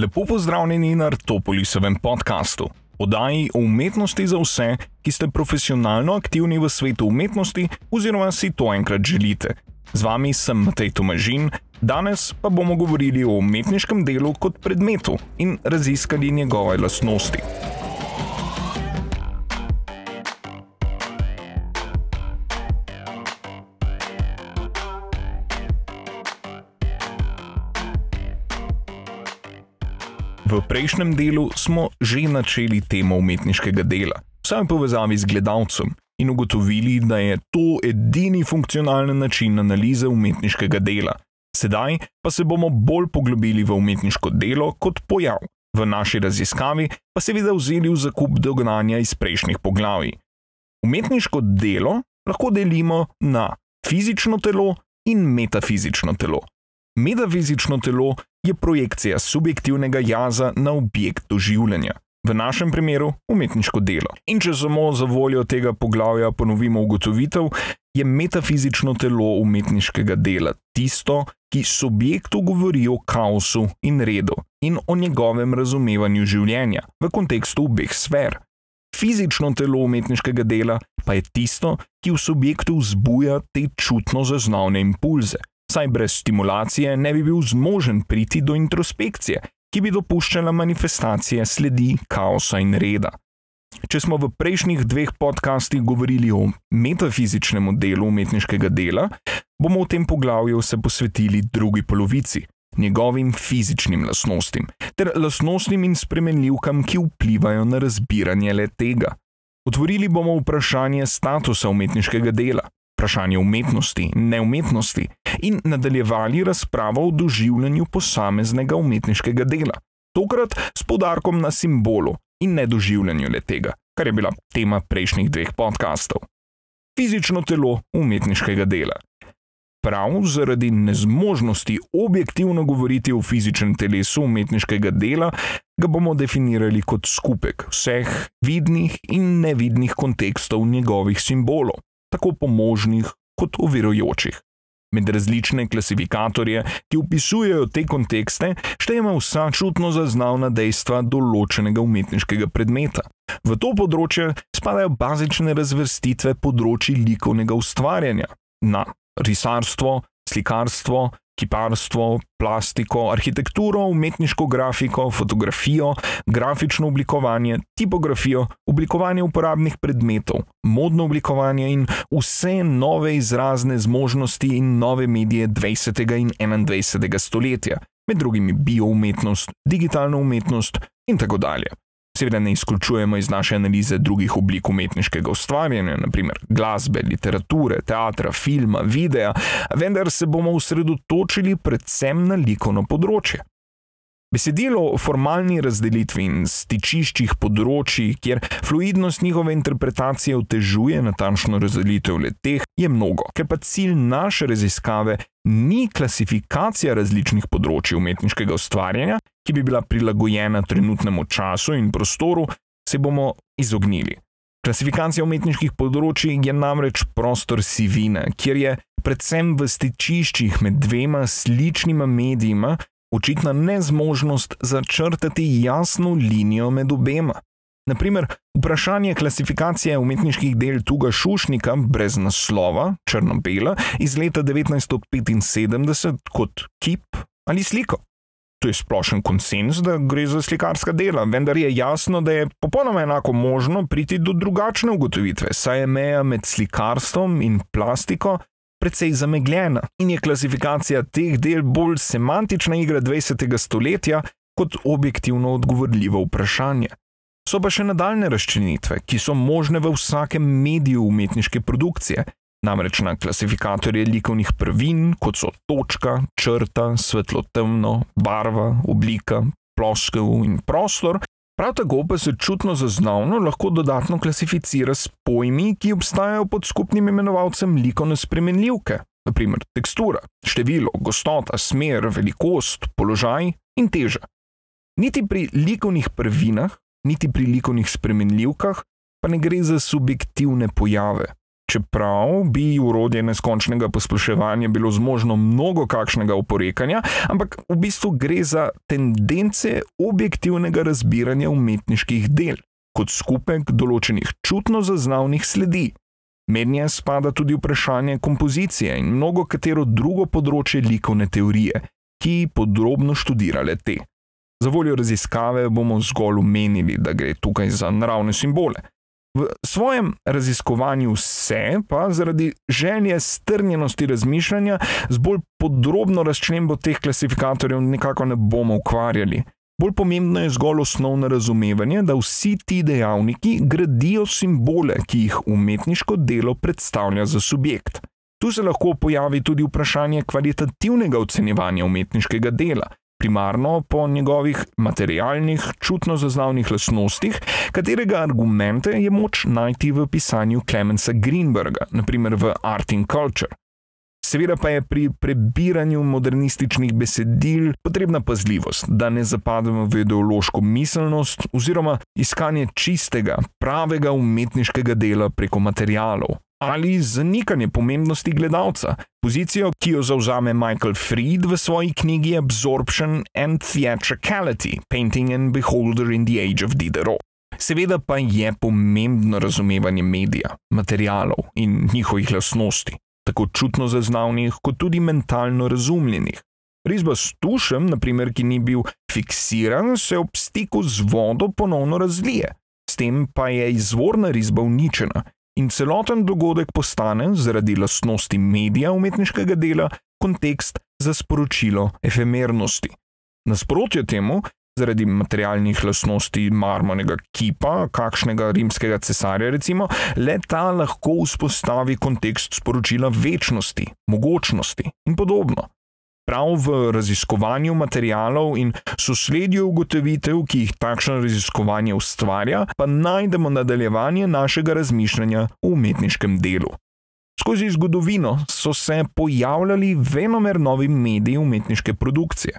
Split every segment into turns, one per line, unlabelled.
Lepo pozdravljeni na Artopolisovem podkastu, oddaji o umetnosti za vse, ki ste profesionalno aktivni v svetu umetnosti oziroma si to enkrat želite. Z vami sem Matej Tomažin, danes pa bomo govorili o umetniškem delu kot predmetu in raziskali njegove lastnosti. V prejšnjem delu smo že načeli temo umetniškega dela, vsaj v povezavi z gledalcem, in ugotovili, da je to edini funkcionalen način analize umetniškega dela. Sedaj pa se bomo bolj poglobili v umetniško delo kot pojav, v naši raziskavi pa seveda vzeli v zakup dognanja iz prejšnjih poglavij. Umetniško delo lahko delimo na fizično telo in metafizično telo. Metafizično telo je projekcija subjektivnega jaza na objekt doživljanja, v našem primeru umetniško delo. In če samo za voljo tega poglavja ponovimo ugotovitev, je metafizično telo umetniškega dela tisto, ki subjektu govori o kaosu in redu in o njegovem razumevanju življenja v kontekstu obeh sfer. Fizično telo umetniškega dela pa je tisto, ki v subjektu vzbuja te čutno zaznavne impulze, saj brez stimulacije ne bi bil zmožen priti do introspekcije, ki bi dopuščala manifestacije sledi kaosa in reda. Če smo v prejšnjih dveh podcastih govorili o metafizičnem delu umetniškega dela, bomo v tem poglavju se posvetili drugi polovici, njegovim fizičnim lastnostim, ter lastnostim in spremenljivkam, ki vplivajo na razbiranje le tega. Otvorili bomo vprašanje statusa umetniškega dela, vprašanje umetnosti neumetnosti in nadaljevali razpravo o doživljanju posameznega umetniškega dela, tokrat s podarkom na simbolu in nedoživljanju le tega, kar je bila tema prejšnjih dveh podkastov. Fizično telo umetniškega dela. Prav zaradi nezmožnosti objektivno govoriti o fizičnem telesu umetniškega dela, ga bomo definirali kot skupek vseh vidnih in nevidnih kontekstov njegovih simbolov tako pomožnih kot uvirujočih. Med različne klasifikatorje, ki opisujejo te kontekste, štejemo vsa čutno zaznavna dejstva določenega umetniškega predmeta. V to področje spadajo bazične razvrstitve področji likovnega ustvarjanja na risarstvo, slikarstvo, kiparstvo, plastiko, arhitekturo, umetniško grafiko, fotografijo, grafično oblikovanje, tipografijo, oblikovanje uporabnih predmetov, modno oblikovanje in vse nove izrazne zmožnosti in nove medije 20. in 21. stoletja, med drugim bioumetnost, digitalno umetnost in tako dalje. Seveda ne izključujemo iz naše analize drugih oblik umetniškega ustvarjanja, naprimer glasbe, literature, teatra, filma, videa, vendar se bomo osredotočili predvsem na likovno področje. Besedilo o formalni razdelitvi in stičiščih področji, kjer fluidnost njihove interpretacije otežuje natančno razdelitev leteh, je mnogo, ker pa cilj naše raziskave ni klasifikacija različnih področji umetniškega ustvarjanja, ki bi bila prilagojena trenutnemu času in prostoru, se bomo izognili. Klasifikacija umetniških področji je namreč prostor sivine, kjer je predvsem v stičiščih med dvema sličnima medijima očitna nezmožnost začrtati jasno linijo med obema. Naprimer, vprašanje klasifikacije umetniških del Tuga Šušnika brez naslova, črno-bela, iz leta 1975 kot kip ali sliko. To je splošen konsens, da gre za slikarska dela, vendar je jasno, da je popolnoma enako možno priti do drugačne ugotovitve, saj je meja med slikarstvom in plastiko precej zamegljena in je klasifikacija teh del bolj semantična igra 20. stoletja kot objektivno odgovorljivo vprašanje. So pa še nadaljne razčlenitve, ki so možne v vsakem mediju umetniške produkcije, namreč na klasifikatorje likovnih prvin, kot so točka, črta, svetlo-temno, barva, oblika, ploskev in prostor, Prav tako pa se čutno zaznavno lahko dodatno klasificira s pojmi, ki obstajajo pod skupnim imenovalcem likovne spremenljivke, naprimer tekstura, število, gostota, smer, velikost, položaj in teža. Niti pri likovnih prvinah, niti pri likovnih spremenljivkah pa ne gre za subjektivne pojave. Čeprav bi urodje neskončnega posploševanja bilo zmožno mnogo kakšnega oporekanja, ampak v bistvu gre za tendence objektivnega razbiranja umetniških del kot skupek določenih čutno zaznavnih sledi. Mednje spada tudi vprašanje kompozicije in mnogo katero drugo področje likovne teorije, ki podrobno študirale te. Za voljo raziskave bomo zgolj omenili, da gre tukaj za naravne simbole. V svojem raziskovanju se pa zaradi želje strnjenosti razmišljanja z bolj podrobno razčlembo teh klasifikatorjev nekako ne bomo ukvarjali. Bolj pomembno je zgolj osnovno razumevanje, da vsi ti dejavniki gradijo simbole, ki jih umetniško delo predstavlja za subjekt. Tu se lahko pojavi tudi vprašanje kvalitativnega ocenjevanja umetniškega dela, primarno po njegovih materialnih, čutno zaznavnih lastnostih, katerega argumente je moč najti v pisanju Clemensa Greenberga, naprimer v Art in Culture. Seveda pa je pri prebiranju modernističnih besedil potrebna pazljivost, da ne zapademo v ideološko miselnost oziroma iskanje čistega, pravega umetniškega dela preko materialov ali zanikanje pomembnosti gledalca, pozicijo, ki jo zauzame Michael Fried v svoji knjigi Absorption and Theatricality: Painting and Beholder in the Age of Diderot. Seveda pa je pomembno razumevanje medija, materialov in njihovih lastnosti tako čutno zaznavnih, kot tudi mentalno razumljenih. Risba s tušem, naprimer, ki ni bil fiksiran, se ob stiku z vodo ponovno razvije, s tem pa je izvorna risba uničena in celoten dogodek postane, zaradi lastnosti medija umetniškega dela, kontekst za sporočilo efemernosti. Nasprotje temu zaradi materialnih lastnosti marmornega kipa, kakšnega rimskega cesarja, recimo, le ta lahko vzpostavi kontekst sporočila večnosti, mogočnosti in podobno. Prav v raziskovanju materialov in sosledju ugotovitev, ki jih takšno raziskovanje ustvarja, pa najdemo nadaljevanje našega razmišljanja o umetniškem delu. Skozi zgodovino so se pojavljali venomer novi mediji umetniške produkcije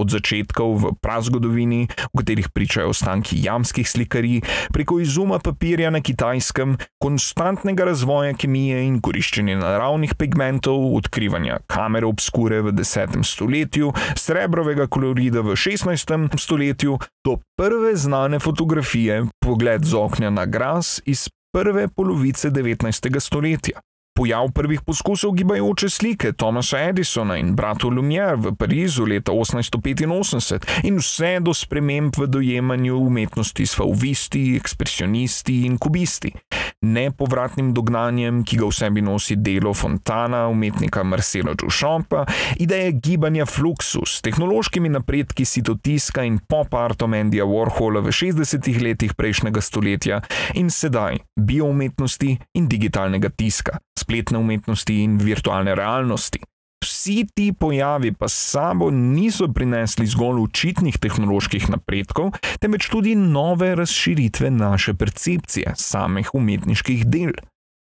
od začetkov v prazgodovini, v katerih pričajo ostanki jamskih slikarij, preko izuma papirja na kitajskem, konstantnega razvoja kemije in koriščenja naravnih pigmentov, odkrivanja kamere obskure v 10. stoletju, srebrovega kolorida v 16. stoletju, do prve znane fotografije, pogled z okna na gras iz prve polovice 19. stoletja pojav prvih poskusov gibajoče slike Thomasa Edisona in brata Lumière v Parizu leta 1885 in vse do sprememb v dojemanju umetnosti s fauvisti, ekspresionisti in kubisti. Nepovratnim dognanjem, ki ga v sebi nosi delo Fontana, umetnika Marcela Duchampa, ideje gibanja Fluxus, tehnološkimi napredki sitotiska in pop-artom Andyja Warhola v 60-ih letih prejšnjega stoletja in sedaj bioumetnosti in digitalnega tiska spletne umetnosti in virtualne realnosti. Vsi ti pojavi pa s sabo niso prinesli zgolj učitnih tehnoloških napredkov, temveč tudi nove razširitve naše percepcije samih umetniških del.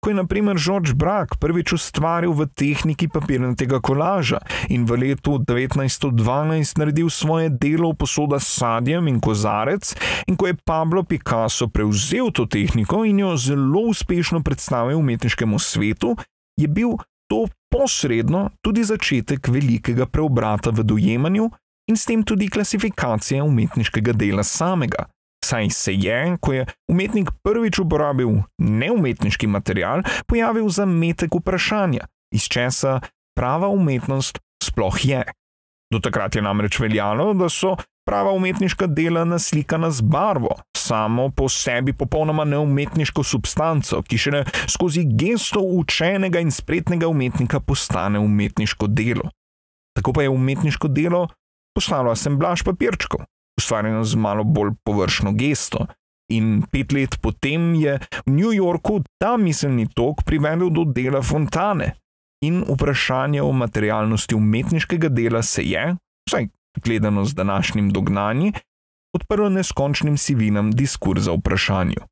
Ko je naprimer George Brack prvič ustvaril v tehniki papirnatega kolaža in v letu 1912 naredil svoje delo posoda s sadjem in kozarec, in ko je Pablo Picasso prevzel to tehniko in jo zelo uspešno predstavil umetniškemu svetu, je bil to posredno tudi začetek velikega preobrata v dojemanju in s tem tudi klasifikacije umetniškega dela samega. Saj se je, ko je umetnik prvič uporabil neumetniški material, pojavil zametek vprašanja, iz česa prava umetnost sploh je. Do takrat je namreč veljalo, da so prava umetniška dela naslikana z barvo, samo po sebi popolnoma neumetniško substanco, ki še ne skozi gesto učenega in spretnega umetnika postane umetniško delo. Tako pa je umetniško delo postalo asemblaž papirčkov ustvarjeno z malo bolj površno gesto. In pet let potem je v New Yorku ta miselni tok privedel do dela Fontane. In vprašanje o materialnosti umetniškega dela se je, vsaj gledano z današnjim dognanjem, odprlo neskončnim sivinam diskurza o vprašanju: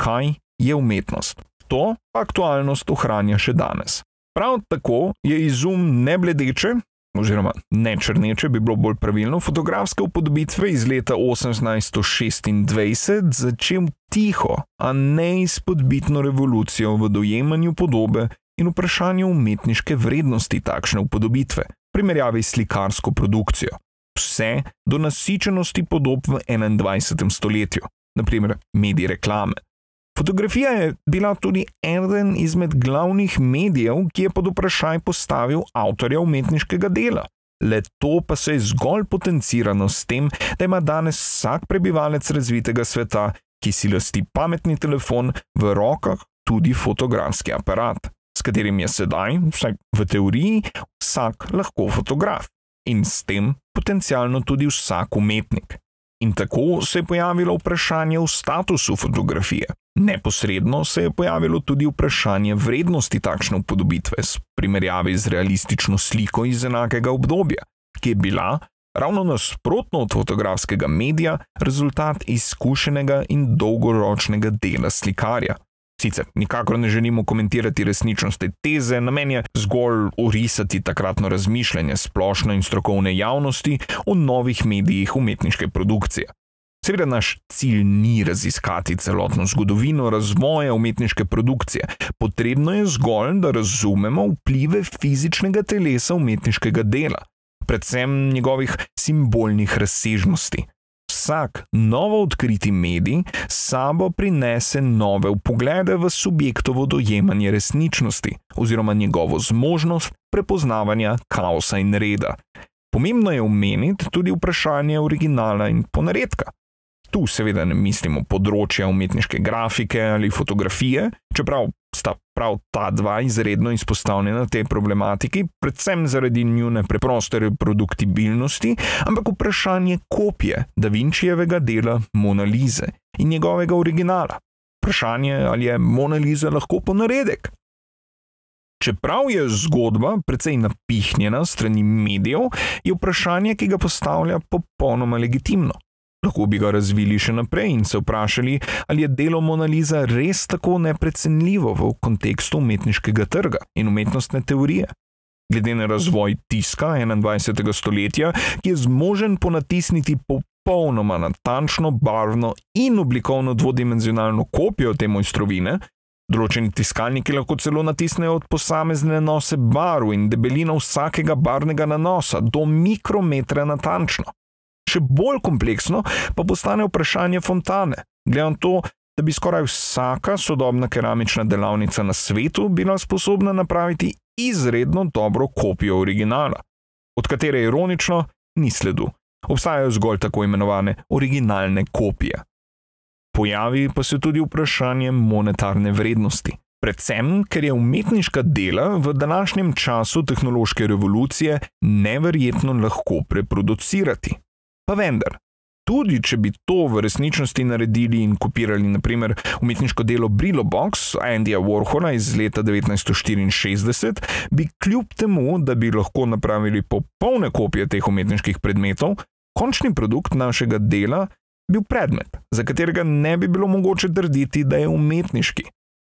kaj je umetnost? To aktualnost ohranja še danes. Prav tako je izum nebledeče, oziroma ne črneče, bi bilo bolj pravilno, fotografske upodobitve iz leta 1826 začel tiho, a ne izpodbitno revolucijo v dojemanju podobe in vprašanju umetniške vrednosti takšne upodobitve, primerjavi s slikarsko produkcijo. Vse do nasičenosti podob v 21. stoletju, naprimer mediji reklame. Fotografija je bila tudi eden izmed glavnih medijev, ki je pod vprašaj postavil avtorja umetniškega dela. Le to pa se je zgolj potencirano s tem, da ima danes vsak prebivalec razvitega sveta, ki si lasti pametni telefon, v rokah tudi fotografski aparat, s katerim je sedaj, vsaj v teoriji, vsak lahko fotograf in s tem potencialno tudi vsak umetnik. In tako se je pojavilo vprašanje o statusu fotografije. Neposredno se je pojavilo tudi vprašanje vrednosti takšne upodobitve v primerjavi z realistično sliko iz enakega obdobja, ki je bila, ravno nasprotno od fotografskega medija, rezultat izkušenega in dolgoročnega dela slikarja. Sicer nikakor ne želimo komentirati resničnost te teze, namen je zgolj orisati takratno razmišljanje splošne in strokovne javnosti o novih medijih umetniške produkcije. Seveda naš cilj ni raziskati celotno zgodovino razvoja umetniške produkcije, potrebno je zgolj, da razumemo vplive fizičnega telesa umetniškega dela, predvsem njegovih simbolnih razsežnosti vsak novo odkriti medij sabo prinese nove upoglede v subjektovo dojemanje resničnosti oziroma njegovo zmožnost prepoznavanja kaosa in reda. Pomembno je omeniti tudi vprašanje originala in ponaredka. Tu seveda ne mislimo področja umetniške grafike ali fotografije, čeprav sta prav ta dva izredno izpostavljena tej problematiki, predvsem zaradi njune preproste reproduktibilnosti, ampak vprašanje kopije Da Vinčijevega dela Mona Lise in njegovega originala. Vprašanje, ali je Mona Lisa lahko ponaredek. Čeprav je zgodba precej napihnjena strani medijev, je vprašanje, ki ga postavlja, popolnoma legitimno. Lahko bi ga razvili še naprej in se vprašali, ali je delo Monaliza res tako neprecenljivo v kontekstu umetniškega trga in umetnostne teorije. Glede na razvoj tiska 21. stoletja, ki je zmožen ponatisniti popolnoma natančno, barvno in oblikovno dvodimenzionalno kopijo te mojstrovine, določeni tiskalniki lahko celo natisnejo od posamezne nose barv in debelino vsakega barvnega nanosa do mikrometra natančno. Še bolj kompleksno pa postane vprašanje fontane. Glede na to, da bi skoraj vsaka sodobna keramična delavnica na svetu bila sposobna napraviti izredno dobro kopijo originala, od katere ironično ni sledu. Obstajajo zgolj tako imenovane originalne kopije. Pojavi pa se tudi vprašanje monetarne vrednosti. Predvsem, ker je umetniška dela v današnjem času tehnološke revolucije neverjetno lahko reproducirati. Pa vendar, tudi če bi to v resničnosti naredili in kopirali, naprimer, umetniško delo Brillo Box Andyja Warhola iz leta 1964, bi kljub temu, da bi lahko napravili popolne kopije teh umetniških predmetov, končni produkt našega dela bil predmet, za katerega ne bi bilo mogoče trditi, da je umetniški,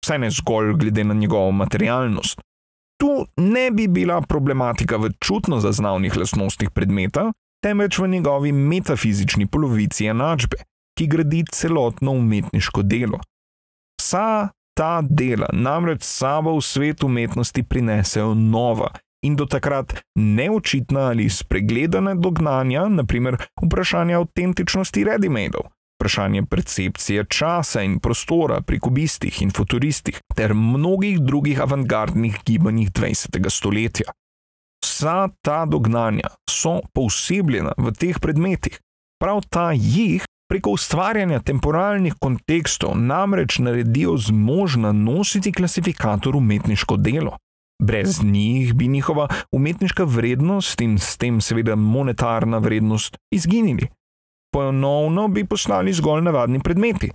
vsaj ne zgolj glede na njegovo materialnost. Tu ne bi bila problematika v čutno zaznavnih lastnostih predmeta, temveč v njegovi metafizični polovici enačbe, ki gradi celotno umetniško delo. Vsa ta dela namreč sabo v svet umetnosti prinesejo nova in do takrat neočitna ali spregledane dognanja, naprimer vprašanje avtentičnosti ready-madeov. Vprašanje percepcije časa in prostora pri kubistih in futuristih, ter mnogih drugih avantgardnih gibanjih 20. stoletja vsa ta dognanja so posebljena v teh predmetih. Prav ta jih preko ustvarjanja temporalnih kontekstov namreč naredijo zmožna nositi klasifikator umetniško delo. Brez njih bi njihova umetniška vrednost in s tem seveda monetarna vrednost izginili. Ponovno bi postali zgolj navadni predmeti,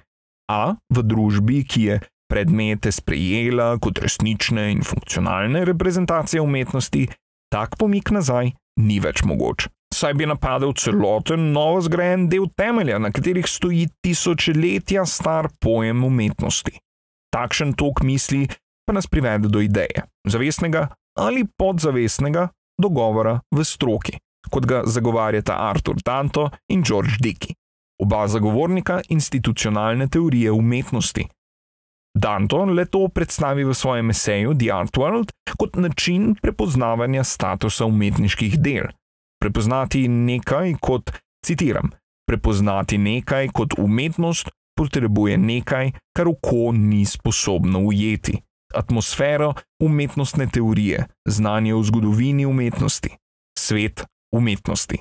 a v družbi, ki je predmete sprejela kot resnične in funkcionalne reprezentacije umetnosti, tak pomik nazaj ni več mogoč. Saj bi napadel celoten novo zgrajen del temelja, na katerih stoji tisočletja star pojem umetnosti. Takšen tok misli pa nas privede do ideje, zavestnega ali podzavestnega, dogovora v stroki, kot ga zagovarjata Arthur Danto in George Dickey, oba zagovornika institucionalne teorije umetnosti. Danton le to predstavi v svojem eseju The Art World kot način prepoznavanja statusa umetniških del. Prepoznati nekaj kot, citiram, prepoznati nekaj kot umetnost potrebuje nekaj, kar oko ni sposobno ujeti. Atmosfero umetnostne teorije, znanje o zgodovini umetnosti, svet umetnosti.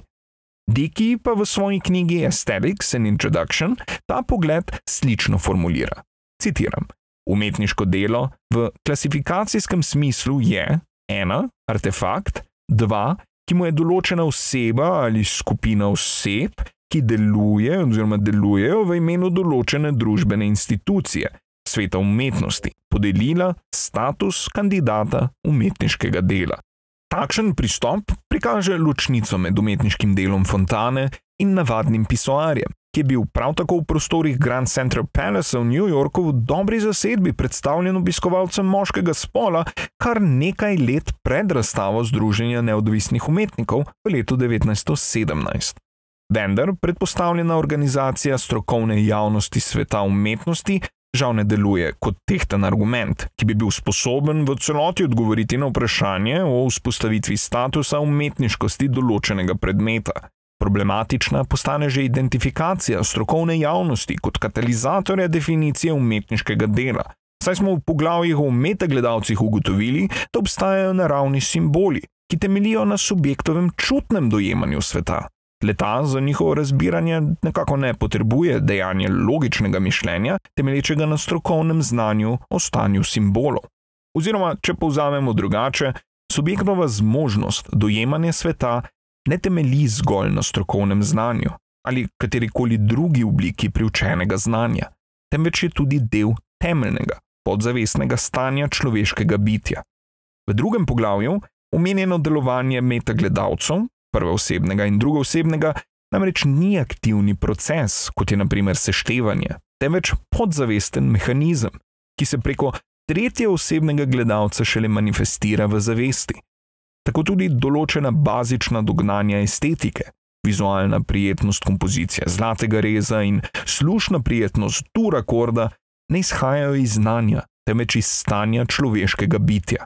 Diki pa v svoji knjigi Aesthetics and Introduction ta pogled slično formulira. Citiram: Umetniško delo v klasifikacijskem smislu je ena artefakt, dva, ki mu je določena oseba ali skupina oseb, ki deluje oziroma delujejo v imenu določene družbene institucije, sveta umetnosti, podelila status kandidata umetniškega dela. Takšen pristop prikaže ločnico med umetniškim delom fontane in navadnim pisoarjem, ki je bil prav tako v prostorih Grand Central Palace v New Yorku v dobri zasedbi predstavljen obiskovalcem moškega spola, kar nekaj let pred razstavo Združenja neodvisnih umetnikov v letu 1917. Vendar predpostavljena organizacija strokovne javnosti sveta umetnosti žal ne deluje kot tehten argument, ki bi bil sposoben v celoti odgovoriti na vprašanje o vzpostavitvi statusa umetniškosti določenega predmeta. Problematična postane že identifikacija strokovne javnosti kot katalizatorja definicije umetniškega dela. Saj smo v poglavjih o metagledalcih ugotovili, da obstajajo naravni simboli, ki temelijo na subjektovem čutnem dojemanju sveta. Leta za njihovo razbiranje nekako ne potrebuje dejanja logičnega mišljenja, temelječega na strokovnem znanju o stanju simbolov. Oziroma, če povzamemo drugače, subjektova zmožnost dojemanja sveta ne temelji zgolj na strokovnem znanju ali katerikoli drugi obliki priučenega znanja, temveč je tudi del temeljnega, podzavestnega stanja človeškega bitja. V drugem poglavju omenjeno delovanje metagledalcev prvoosebnega in drugoosebnega, namreč ni aktivni proces, kot je naprimer seštevanje, temveč podzavesten mehanizem, ki se preko tretjeosebnega gledalca šele manifestira v zavesti. Tako tudi določena bazična dognanja estetike, vizualna prijetnost kompozicije zlatega reza in slušna prijetnost tura korda ne izhajajo iz znanja, temveč iz stanja človeškega bitja.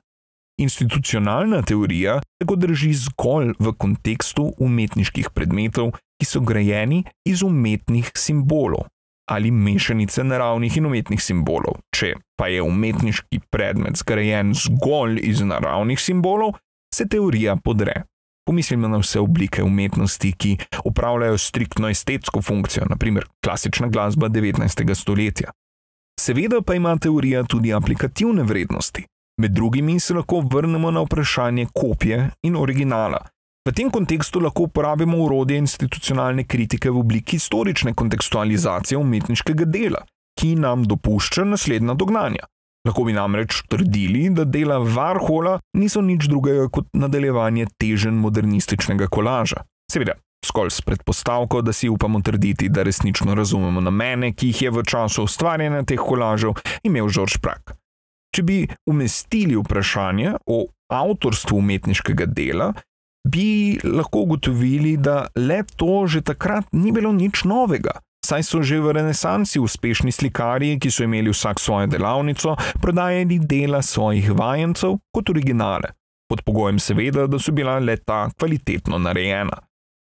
Institucionalna teorija tako drži zgolj v kontekstu umetniških predmetov, ki so grajeni iz umetnih simbolov ali mešanice naravnih in umetnih simbolov. Če pa je umetniški predmet zgrajen zgolj iz naravnih simbolov, se teorija podre. Pomislimo na vse oblike umetnosti, ki upravljajo striktno estetsko funkcijo, naprimer klasična glasba 19. stoletja. Seveda pa ima teorija tudi aplikativne vrednosti. Med drugimi se lahko vrnemo na vprašanje kopije in originala. V tem kontekstu lahko uporabimo urodje institucionalne kritike v obliki historične kontekstualizacije umetniškega dela, ki nam dopušča naslednja dognanja. Lahko bi namreč trdili, da dela Varhola niso nič drugega kot nadaljevanje težen modernističnega kolaža. Seveda, zgolj s predpostavko, da si upamo trditi, da resnično razumemo namene, ki jih je v času ustvarjanja teh kolažev imel George Prak. Če bi umestili vprašanje o avtorstvu umetniškega dela, bi lahko ugotovili, da le to že takrat ni bilo nič novega. Saj so že v renesansi uspešni slikarji, ki so imeli vsak svojo delavnico, prodajali dela svojih vajencev kot originale, pod pogojem seveda, da so bila leta kvalitetno narejena.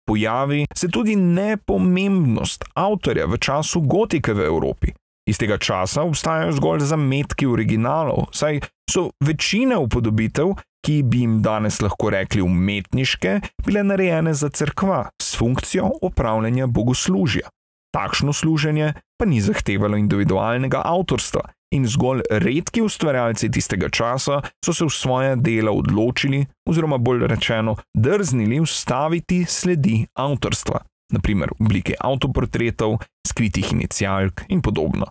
Pojavi se tudi nepomembnost avtorja v času gotike v Evropi. Iz tega časa obstajajo zgolj zametki originalov, saj so večina upodobitev, ki bi jim danes lahko rekli umetniške, bile narejene za crkva s funkcijo opravljanja bogoslužja. Takšno služenje pa ni zahtevalo individualnega avtorstva in zgolj redki ustvarjalci tistega časa so se v svoje dela odločili, oziroma bolj rečeno, drznili vstaviti sledi avtorstva, naprimer v obliki avtoportretov, skritih inicijalk in podobno.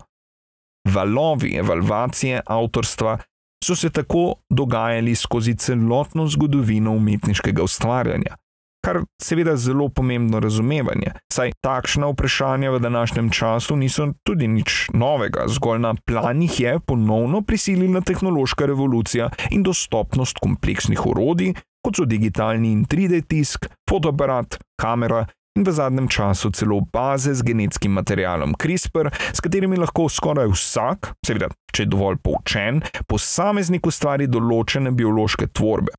Valovi evalvacije avtorstva so se tako dogajali skozi celotno zgodovino umetniškega ustvarjanja. Kar seveda zelo pomembno razumevanje, saj takšna vprašanja v današnjem času niso tudi nič novega, zgolj na planih je ponovno prisilila tehnološka revolucija in dostopnost kompleksnih orodij, kot so digitalni in 3D tisk, fotoaparat, kamera. In v zadnjem času celo baze z genetskim materialom CRISPR, s katerimi lahko skoraj vsak, seveda, če je dovolj poučen, posameznik ustvari določene biološke tvorbe.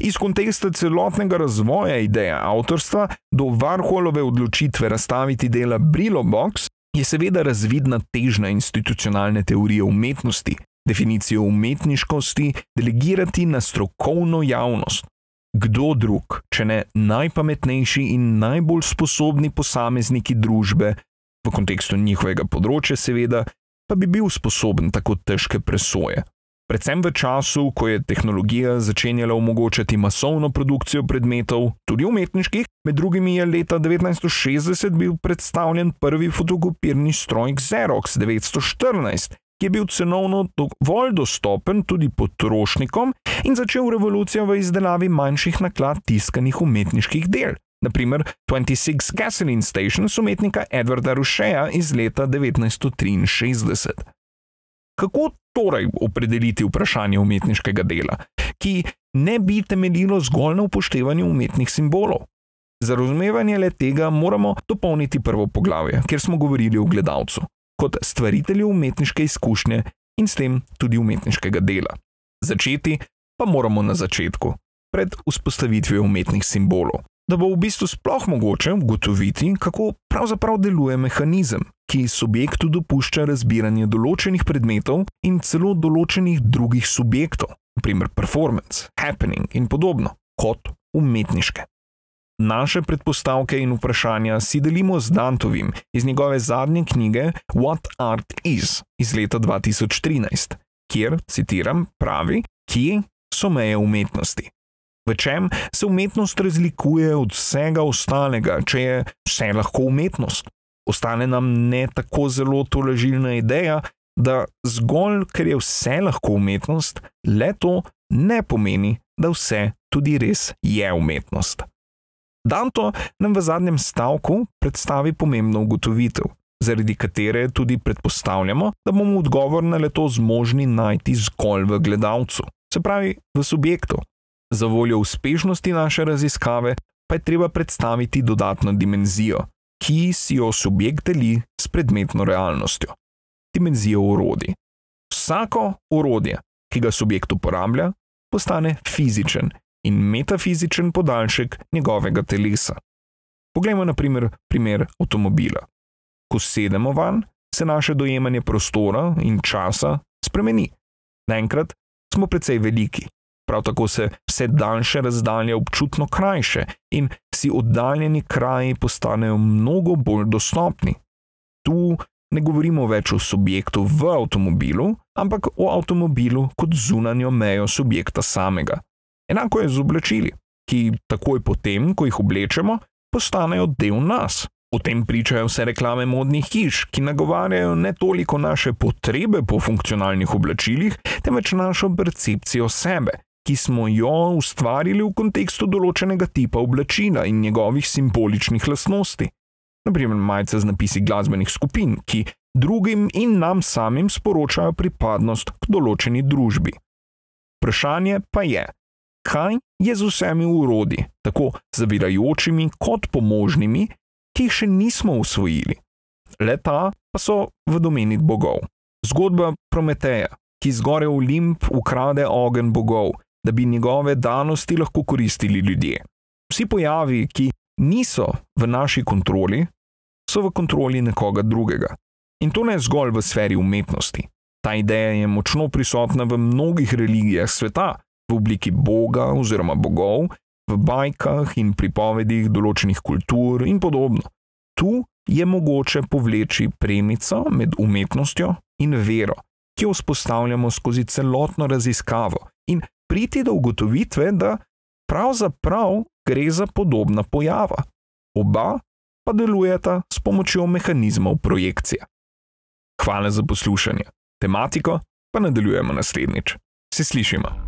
Iz konteksta celotnega razvoja ideje avtorstva do Varholove odločitve razstaviti dela Brillo Box je seveda razvidna težna institucionalne teorije umetnosti, definicijo umetniškosti delegirati na strokovno javnost. Kdo drug, če ne najpametnejši in najbolj sposobni posamezniki družbe, v kontekstu njihovega področja, seveda, pa bi bil sposoben tako težke presoje. Predvsem v času, ko je tehnologija začenjala omogočati masovno produkcijo predmetov, tudi umetniških, med drugim je leta 1960 bil predstavljen prvi fotokopirni stroj Xerox 914, ki je bil cenovno dovolj dostopen tudi potrošnikom in začel revolucijo v izdelavi manjših naklad tiskanih umetniških del. Naprimer 26 Gasoline Stations umetnika Edwarda Rušeja iz leta 1963. Kako torej opredeliti vprašanje umetniškega dela, ki ne bi temeljilo zgolj na upoštevanju umetnih simbolov? Za razumevanje le tega moramo dopolniti prvo poglavje, kjer smo govorili o gledalcu, kot stvaritelju umetniške izkušnje in s tem tudi umetniškega dela. Začeti pa moramo na začetku, pred vzpostavitvijo umetnih simbolov da bo v bistvu sploh mogoče ugotoviti, kako pravzaprav deluje mehanizem, ki subjektu dopušča razbiranje določenih predmetov in celo določenih drugih subjektov, naprimer performance, happening in podobno, kot umetniške. Naše predpostavke in vprašanja si delimo z Dantovim iz njegove zadnje knjige What Art Is iz leta 2013, kjer, citiram, pravi, kje so meje umetnosti. V čem se umetnost razlikuje od vsega ostalega, če je vse lahko umetnost? Ostane nam ne tako zelo tolažilna ideja, da zgolj ker je vse lahko umetnost, le to ne pomeni, da vse tudi res je umetnost. Danto nam v zadnjem stavku predstavi pomembno ugotovitev, zaradi katere tudi predpostavljamo, da bomo odgovor na leto zmožni najti zgolj v gledalcu, se pravi v subjektu. Za voljo uspešnosti naše raziskave pa je treba predstaviti dodatno dimenzijo, ki si jo subjekt deli s predmetno realnostjo. Dimenzijo orodij. Vsako orodje, ki ga subjekt uporablja, postane fizičen in metafizičen podaljšek njegovega telesa. Poglejmo na primer, primer avtomobila. Ko sedemo van, se naše dojemanje prostora in časa spremeni. Naenkrat smo precej veliki, Prav tako se vse daljše razdalje občutno krajše in si oddaljeni kraji postanejo mnogo bolj dostopni. Tu ne govorimo več o subjektu v avtomobilu, ampak o avtomobilu kot zunanjo mejo subjekta samega. Enako je z oblačili, ki takoj potem, ko jih oblečemo, postanejo del nas. O tem pričajo vse reklame modnih hiš, ki nagovarjajo ne toliko naše potrebe po funkcionalnih oblačilih, temveč našo percepcijo sebe ki smo jo ustvarili v kontekstu določenega tipa oblačila in njegovih simboličnih lastnosti. Naprimer, majice z napisi glasbenih skupin, ki drugim in nam samim sporočajo pripadnost k določeni družbi. Vprašanje pa je, kaj je z vsemi urodi, tako zavirajočimi kot pomožnimi, ki jih še nismo usvojili. Leta pa so v domeni bogov. Zgodba Prometeja, ki zgore v limb ukrade ogen bogov da bi njegove danosti lahko koristili ljudje. Vsi pojavi, ki niso v naši kontroli, so v kontroli nekoga drugega. In to ne zgolj v sferi umetnosti. Ta ideja je močno prisotna v mnogih religijah sveta, v obliki boga oziroma bogov, v bajkah in pripovedih določenih kultur in podobno. Tu je mogoče povleči premico med umetnostjo in vero, ki jo vzpostavljamo skozi celotno raziskavo in priti do ugotovitve, da pravzaprav gre za podobna pojava. Oba pa delujeta s pomočjo mehanizmov projekcije. Hvala za poslušanje. Tematiko pa nadaljujemo naslednjič. Se slišimo.